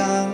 Aku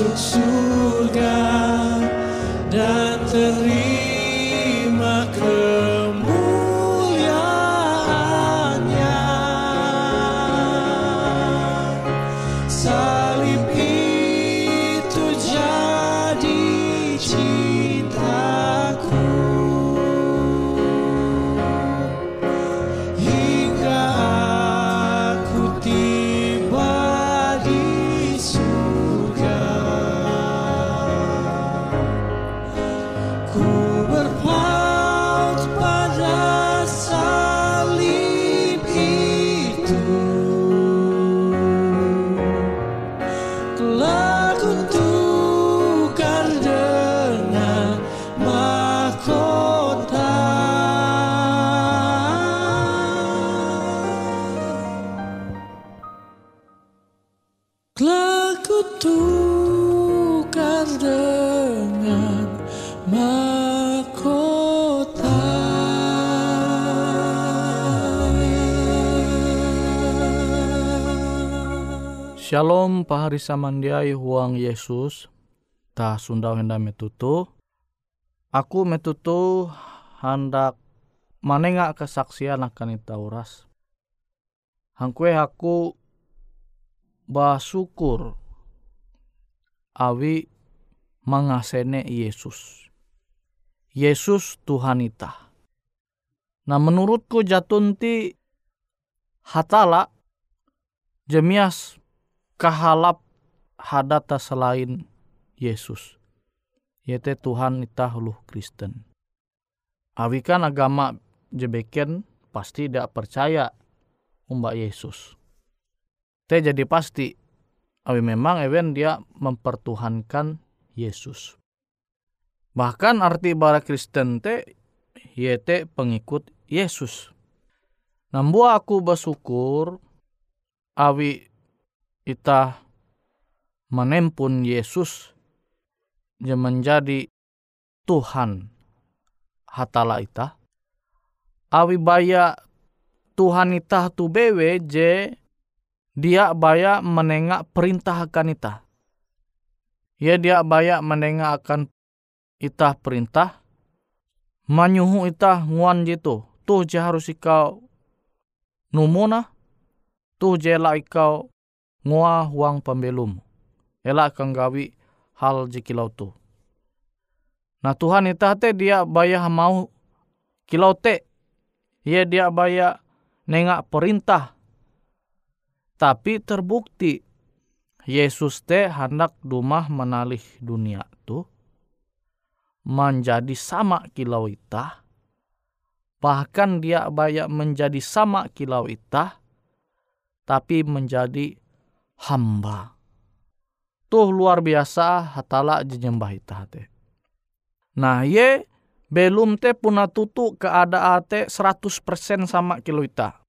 so soon. Shalom pahari samandiai huang Yesus. Ta sundau hendak metutu. Aku metutu hendak manenga kesaksian akan ita uras. Hangkue aku basyukur awi mengasene Yesus. Yesus Tuhan ita. Nah menurutku jatunti hatala jemias kahalap hadata selain Yesus. Yaitu Tuhan ita huluh Kristen. Awi kan agama jebeken pasti tidak percaya umbak Yesus. Te jadi pasti awi memang ewen dia mempertuhankan Yesus. Bahkan arti bara Kristen te yete pengikut Yesus. Nambua aku bersyukur awi ita menempun Yesus je menjadi Tuhan hatala ita. Awi baya Tuhan ita tu bewe je dia baya menengak perintah akan ita. Ya dia baya menengak akan ita perintah. Manyuhu ita nguan jitu. Tuh je harus ikau numuna. Tuh je lah ikau ngua huang pembelum. Ela akan gawi hal jikilau tu. Nah Tuhan ita te dia baya mau kilau te. Ia dia baya nengak perintah. Tapi terbukti Yesus te hendak dumah menalih dunia tu menjadi sama kilau ita. Bahkan dia baya menjadi sama kilau ita tapi menjadi hamba. Tuh luar biasa hatala jenyembah ita te. Nah ye belum te puna tutu keadaan te 100% sama kilo ita.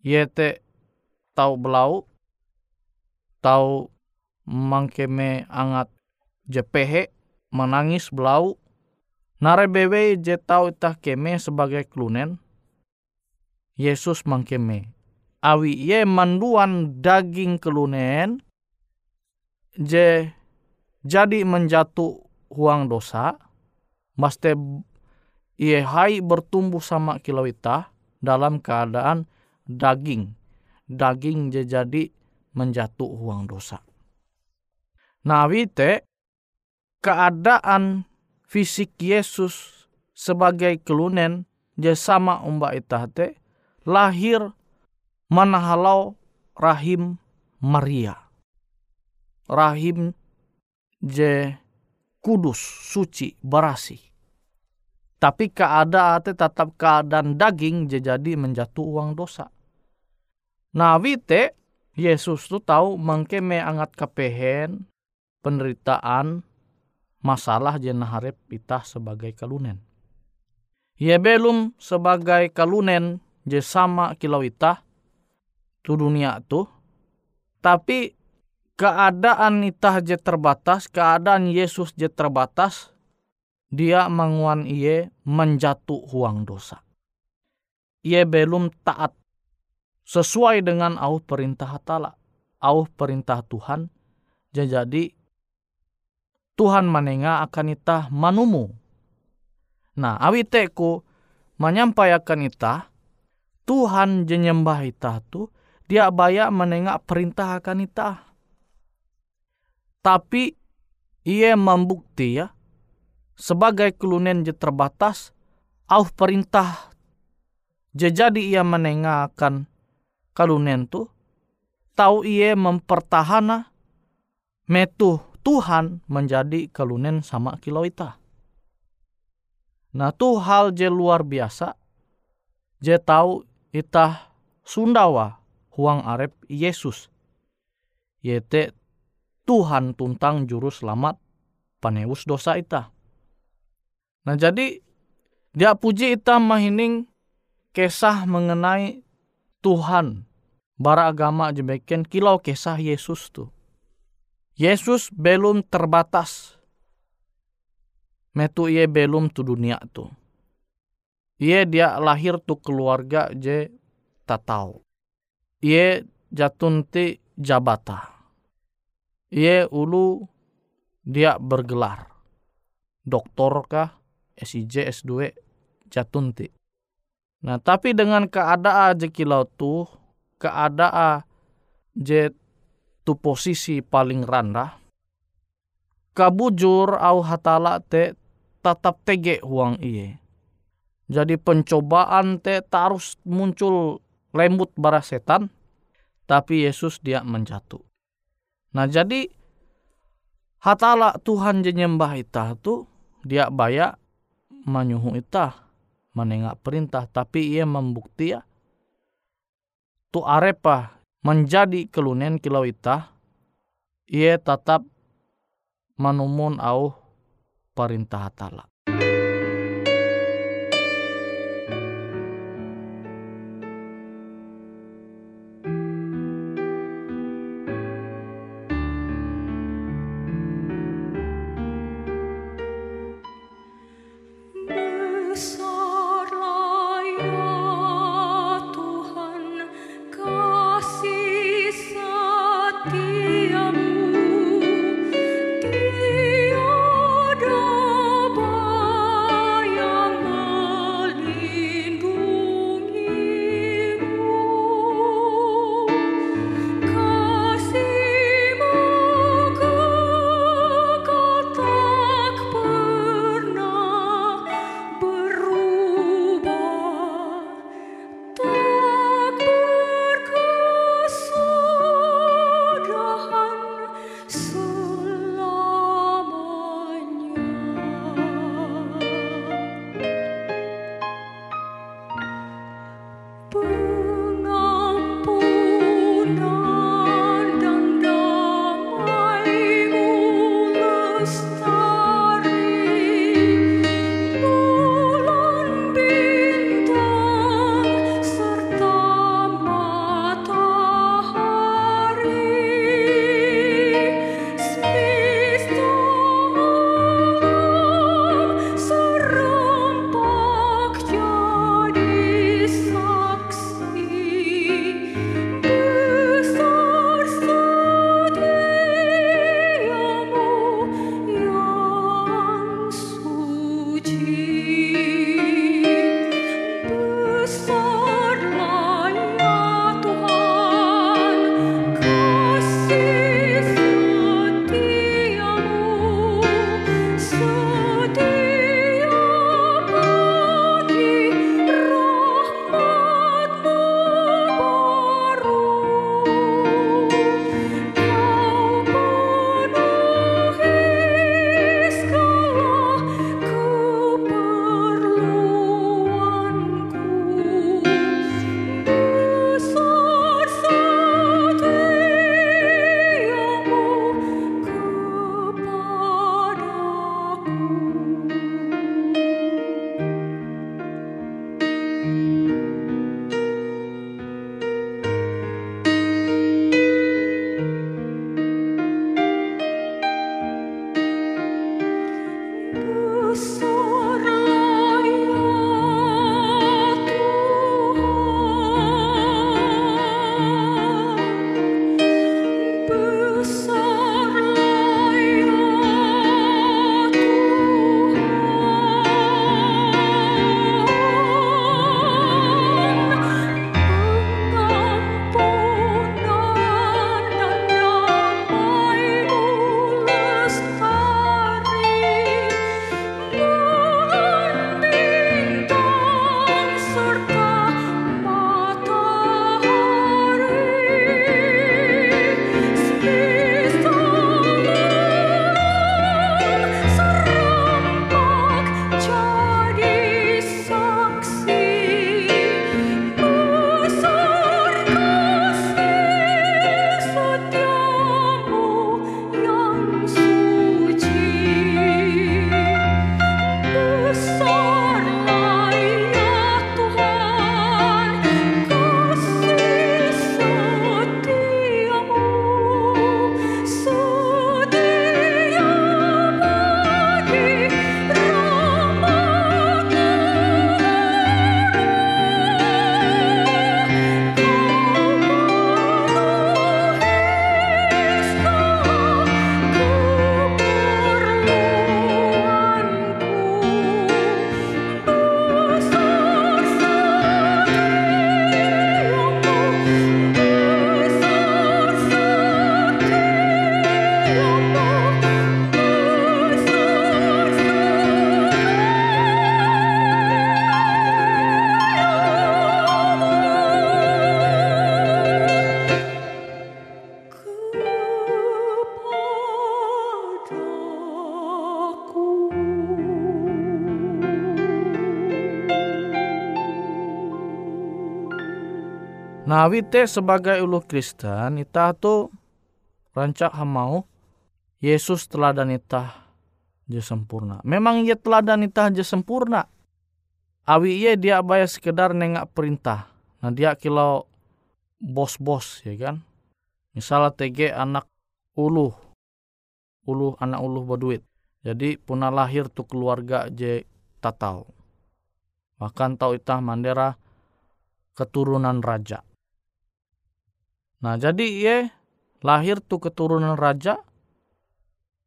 Ye te tau belau, tau mangkeme angat jepehe, menangis belau, nare bewe je tau ita keme sebagai klunen, Yesus mangkeme awi ye manduan daging kelunen je jadi menjatuh huang dosa maste ye hai bertumbuh sama kilowita dalam keadaan daging. Daging je jadi menjatuh huang dosa. Nah wite keadaan fisik Yesus sebagai kelunen je sama umba itah lahir manahalau rahim Maria. Rahim je kudus, suci, berasi. Tapi keadaan tetap keadaan daging je jadi menjatuh uang dosa. Nah wite Yesus tu tahu mengkeme angat kepehen penderitaan masalah jenah harap kita sebagai kalunen. Ye belum sebagai kalunen je sama kilau itah tu dunia tu tapi keadaan itah je terbatas keadaan Yesus je terbatas dia menguan iye menjatuh huang dosa. Ia belum taat sesuai dengan au perintah hatala au perintah Tuhan. Jadi Tuhan menengah akan itah manumu. Nah awiteku menyampaikan itah Tuhan jenyembah itah tu dia baya menengak perintah akan ita. Tapi ia membukti ya sebagai kelunen je terbatas au perintah je jadi ia menengah akan kalunen tu tahu ia mempertahana metu Tuhan menjadi kalunen sama kilau ita. Nah tu hal je luar biasa je tahu ita Sundawa huang arep Yesus. Yete Tuhan tuntang juru selamat paneus dosa ita. Nah jadi dia puji ita mahining kisah mengenai Tuhan bara agama jebeken kilau kisah Yesus tu. Yesus belum terbatas. Metu ia belum tu dunia tu. Ia dia lahir tu keluarga je tatau. Ia jatun ti jabata. Ia ulu dia bergelar. Doktor kah, SIJ, S2, jatun ti. Nah tapi dengan keadaan je kilau tu, keadaan je tu posisi paling rendah, kabujur au hatala te tetap tege huang iye. Jadi pencobaan te tarus muncul lembut bara setan, tapi Yesus dia menjatuh. Nah jadi hatala Tuhan je nyembah ita tu dia bayak menyuhu ita menengak perintah tapi ia membukti ya tu arepa menjadi kelunen kilau ita ia tetap manumun au perintah hatala. Nah, wite sebagai ulu Kristen, ita tu rancak hamau Yesus teladan ita je sempurna. Memang ia teladan ita je sempurna. Awi ia dia bayar sekedar nengak perintah. Nah dia kilau bos-bos ya kan. Misalnya TG anak ulu. Ulu anak ulu berduit. Jadi punah lahir tu keluarga je tatau. Bahkan tau itah mandera keturunan raja. Nah jadi ye lahir tu keturunan raja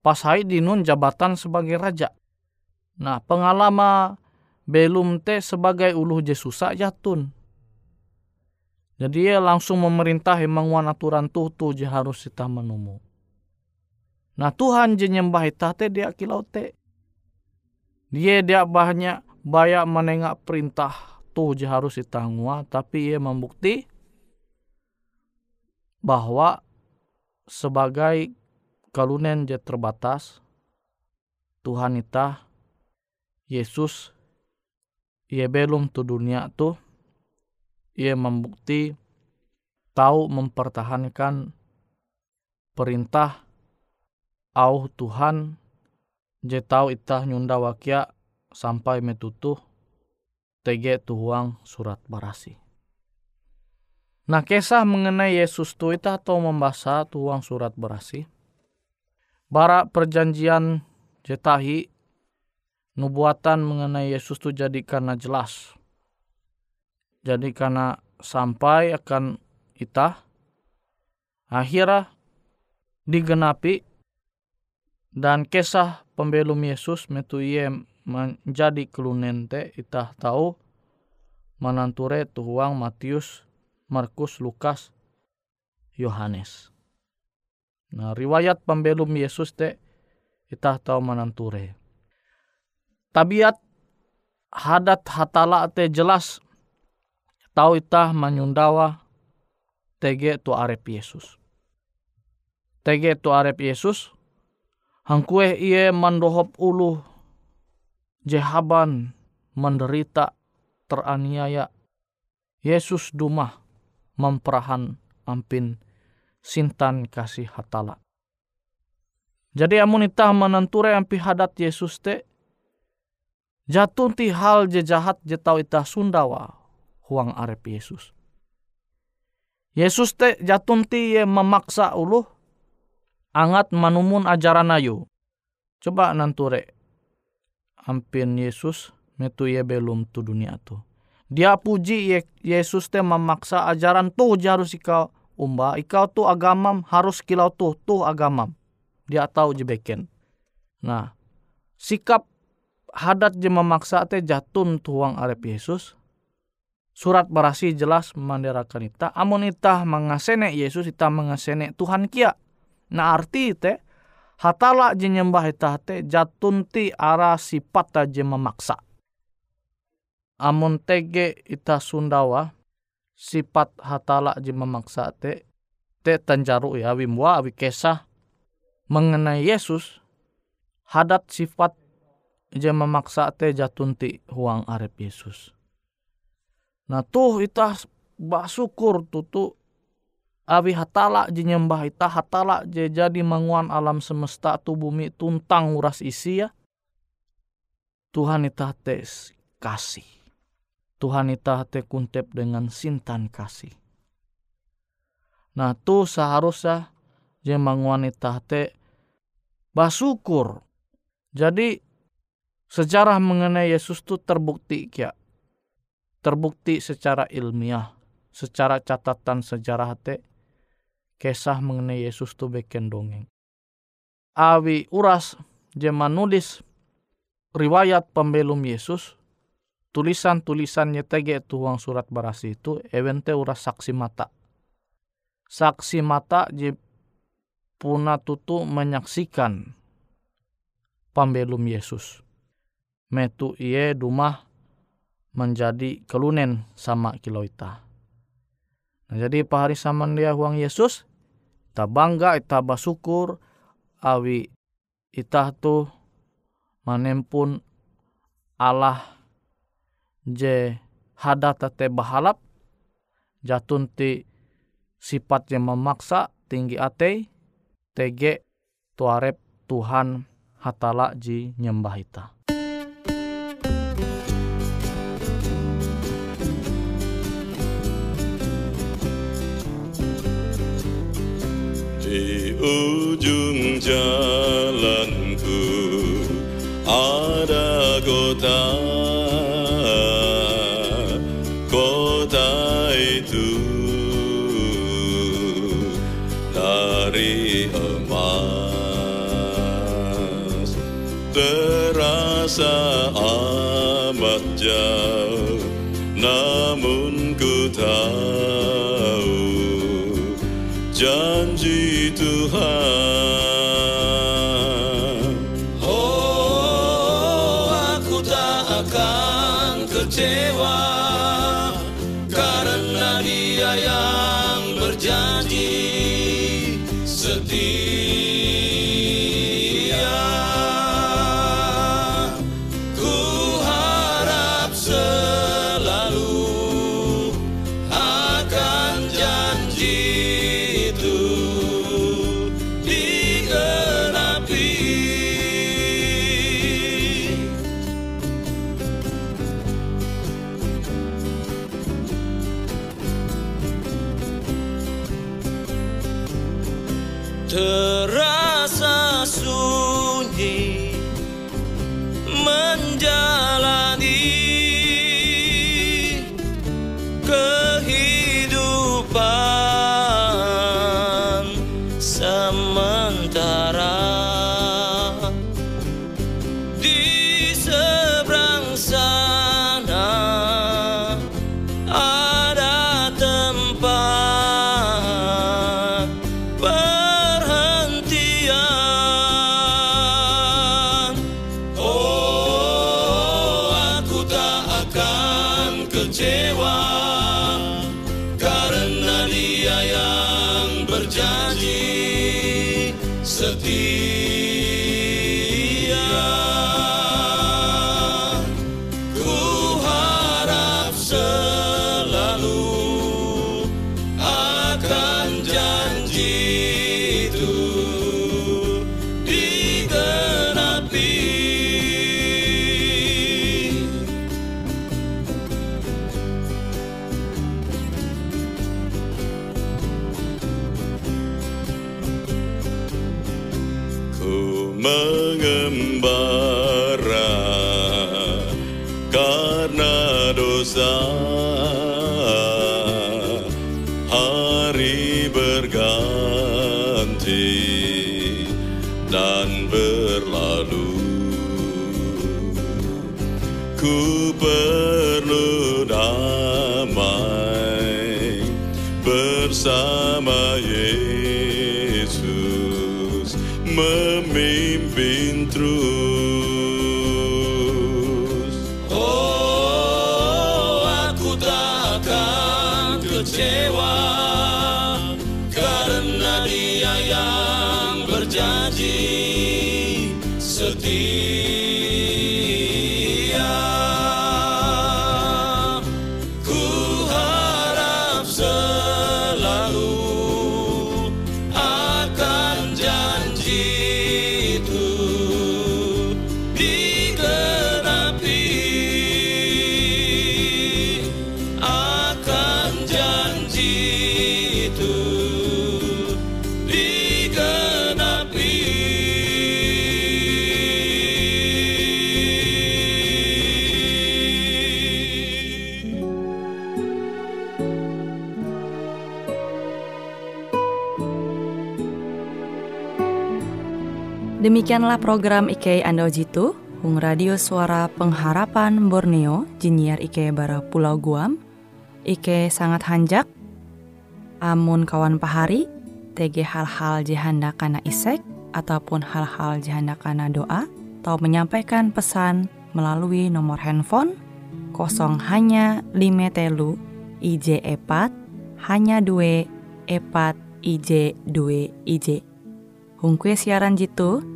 pas hai dinun jabatan sebagai raja. Nah pengalaman belum te sebagai uluh je susah jatun. Jadi ye langsung memerintah emang wan aturan tuh tuh je harus kita menumu. Nah Tuhan je nyembah ita te dia kilau te. Dia dia banyak banyak menengak perintah tuh je harus kita tapi ia membukti bahwa sebagai kalunen je terbatas Tuhan ita Yesus ia belum tu dunia tu ia membukti tahu mempertahankan perintah au Tuhan je tahu itah nyunda wakia sampai metutuh tege tuhuang surat barasi. Nah kisah mengenai Yesus tu itah tahu membaca tuhuang surat barasi. Bara perjanjian jetahi nubuatan mengenai Yesus tu jadi karena jelas. Jadi karena sampai akan itah akhirnya digenapi dan kisah pembelum Yesus metu ia menjadi kelunente itah tahu menanture tuhuang Matius, Markus, Lukas, Yohanes. Nah, riwayat pembelum Yesus te kita tahu menanture. Tabiat hadat hatala te jelas tahu itah menyundawa tege tu arep Yesus. Tege tu arep Yesus hangkue iye mandohop ulu jehaban menderita teraniaya Yesus dumah memperahan ampin sintan kasih hatala. Jadi amun itah menenture ampi hadat Yesus te jatun ti hal je jahat je tau itah sundawa huang arep Yesus. Yesus te jatun ti ye memaksa ulu angat manumun ajaran ayu. Coba nanture ampin Yesus metu ye belum tu dunia tu. Dia puji ye, Yesus te memaksa ajaran tu harus ikau. Umba ikau tu agamam harus kilau tu tu agamam. Dia tahu jebeken nah sikap hadat je memaksa te jatun tuang arep Yesus. Surat berasi jelas memandirakan ita amun ita mengasene Yesus ita mengasene Tuhan kia. Nah arti te hatala je nyembah ita te jatun ti ara sifat je memaksa amun tege ita sundawa sifat hatala je memaksa te te tanjaru ya wimwa awi kesah mengenai Yesus hadat sifat je memaksa te jatunti huang arep Yesus. Nah tuh ita basukur tutu awi hatala je nyembah ita hatala je jadi manguan alam semesta tu bumi tuntang uras isi ya. Tuhan ita tes kasih. Tuhan ita te kuntep dengan sintan kasih. Nah tu seharusnya jemang wanita te basukur. Jadi sejarah mengenai Yesus tu terbukti kia. Terbukti secara ilmiah, secara catatan sejarah te kisah mengenai Yesus tu beken dongeng. Awi uras jema nulis riwayat pembelum Yesus tulisan-tulisan nyetege tuang surat barasi itu evente uras saksi mata. Saksi mata je puna tutu menyaksikan pembelum Yesus. Metu iye dumah menjadi kelunen sama kiloita. Nah, jadi pahari saman dia huang Yesus, kita bangga, kita bersyukur, awi itah tu manempun Allah je hadata te bahalap jatun ti sifatnya memaksa tinggi ate tege tuarep Tuhan hatala ji nyembah ita. Di ujung jalanku Demikianlah program IK Ando Jitu, Hung Radio Suara Pengharapan Borneo, Jinnyar IK Bara Pulau Guam, IK sangat hanjak, amun kawan pahari, TG hal-hal jihanda kana isek, ataupun hal-hal jihanda kana doa, atau menyampaikan pesan melalui nomor handphone kosong hanya lima telu IJ epat hanya dua epat IJ dua IJ. Hung kue siaran jitu,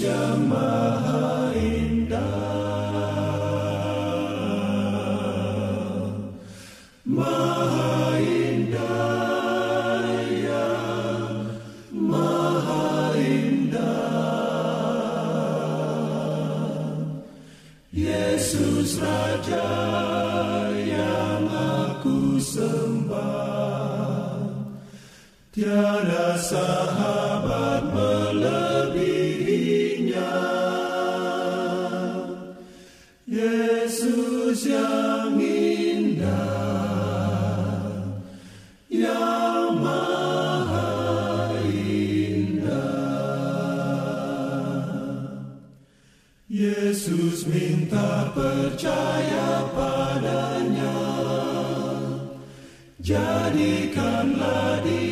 Yesus Minta percaya padanya. Jadikanlah dia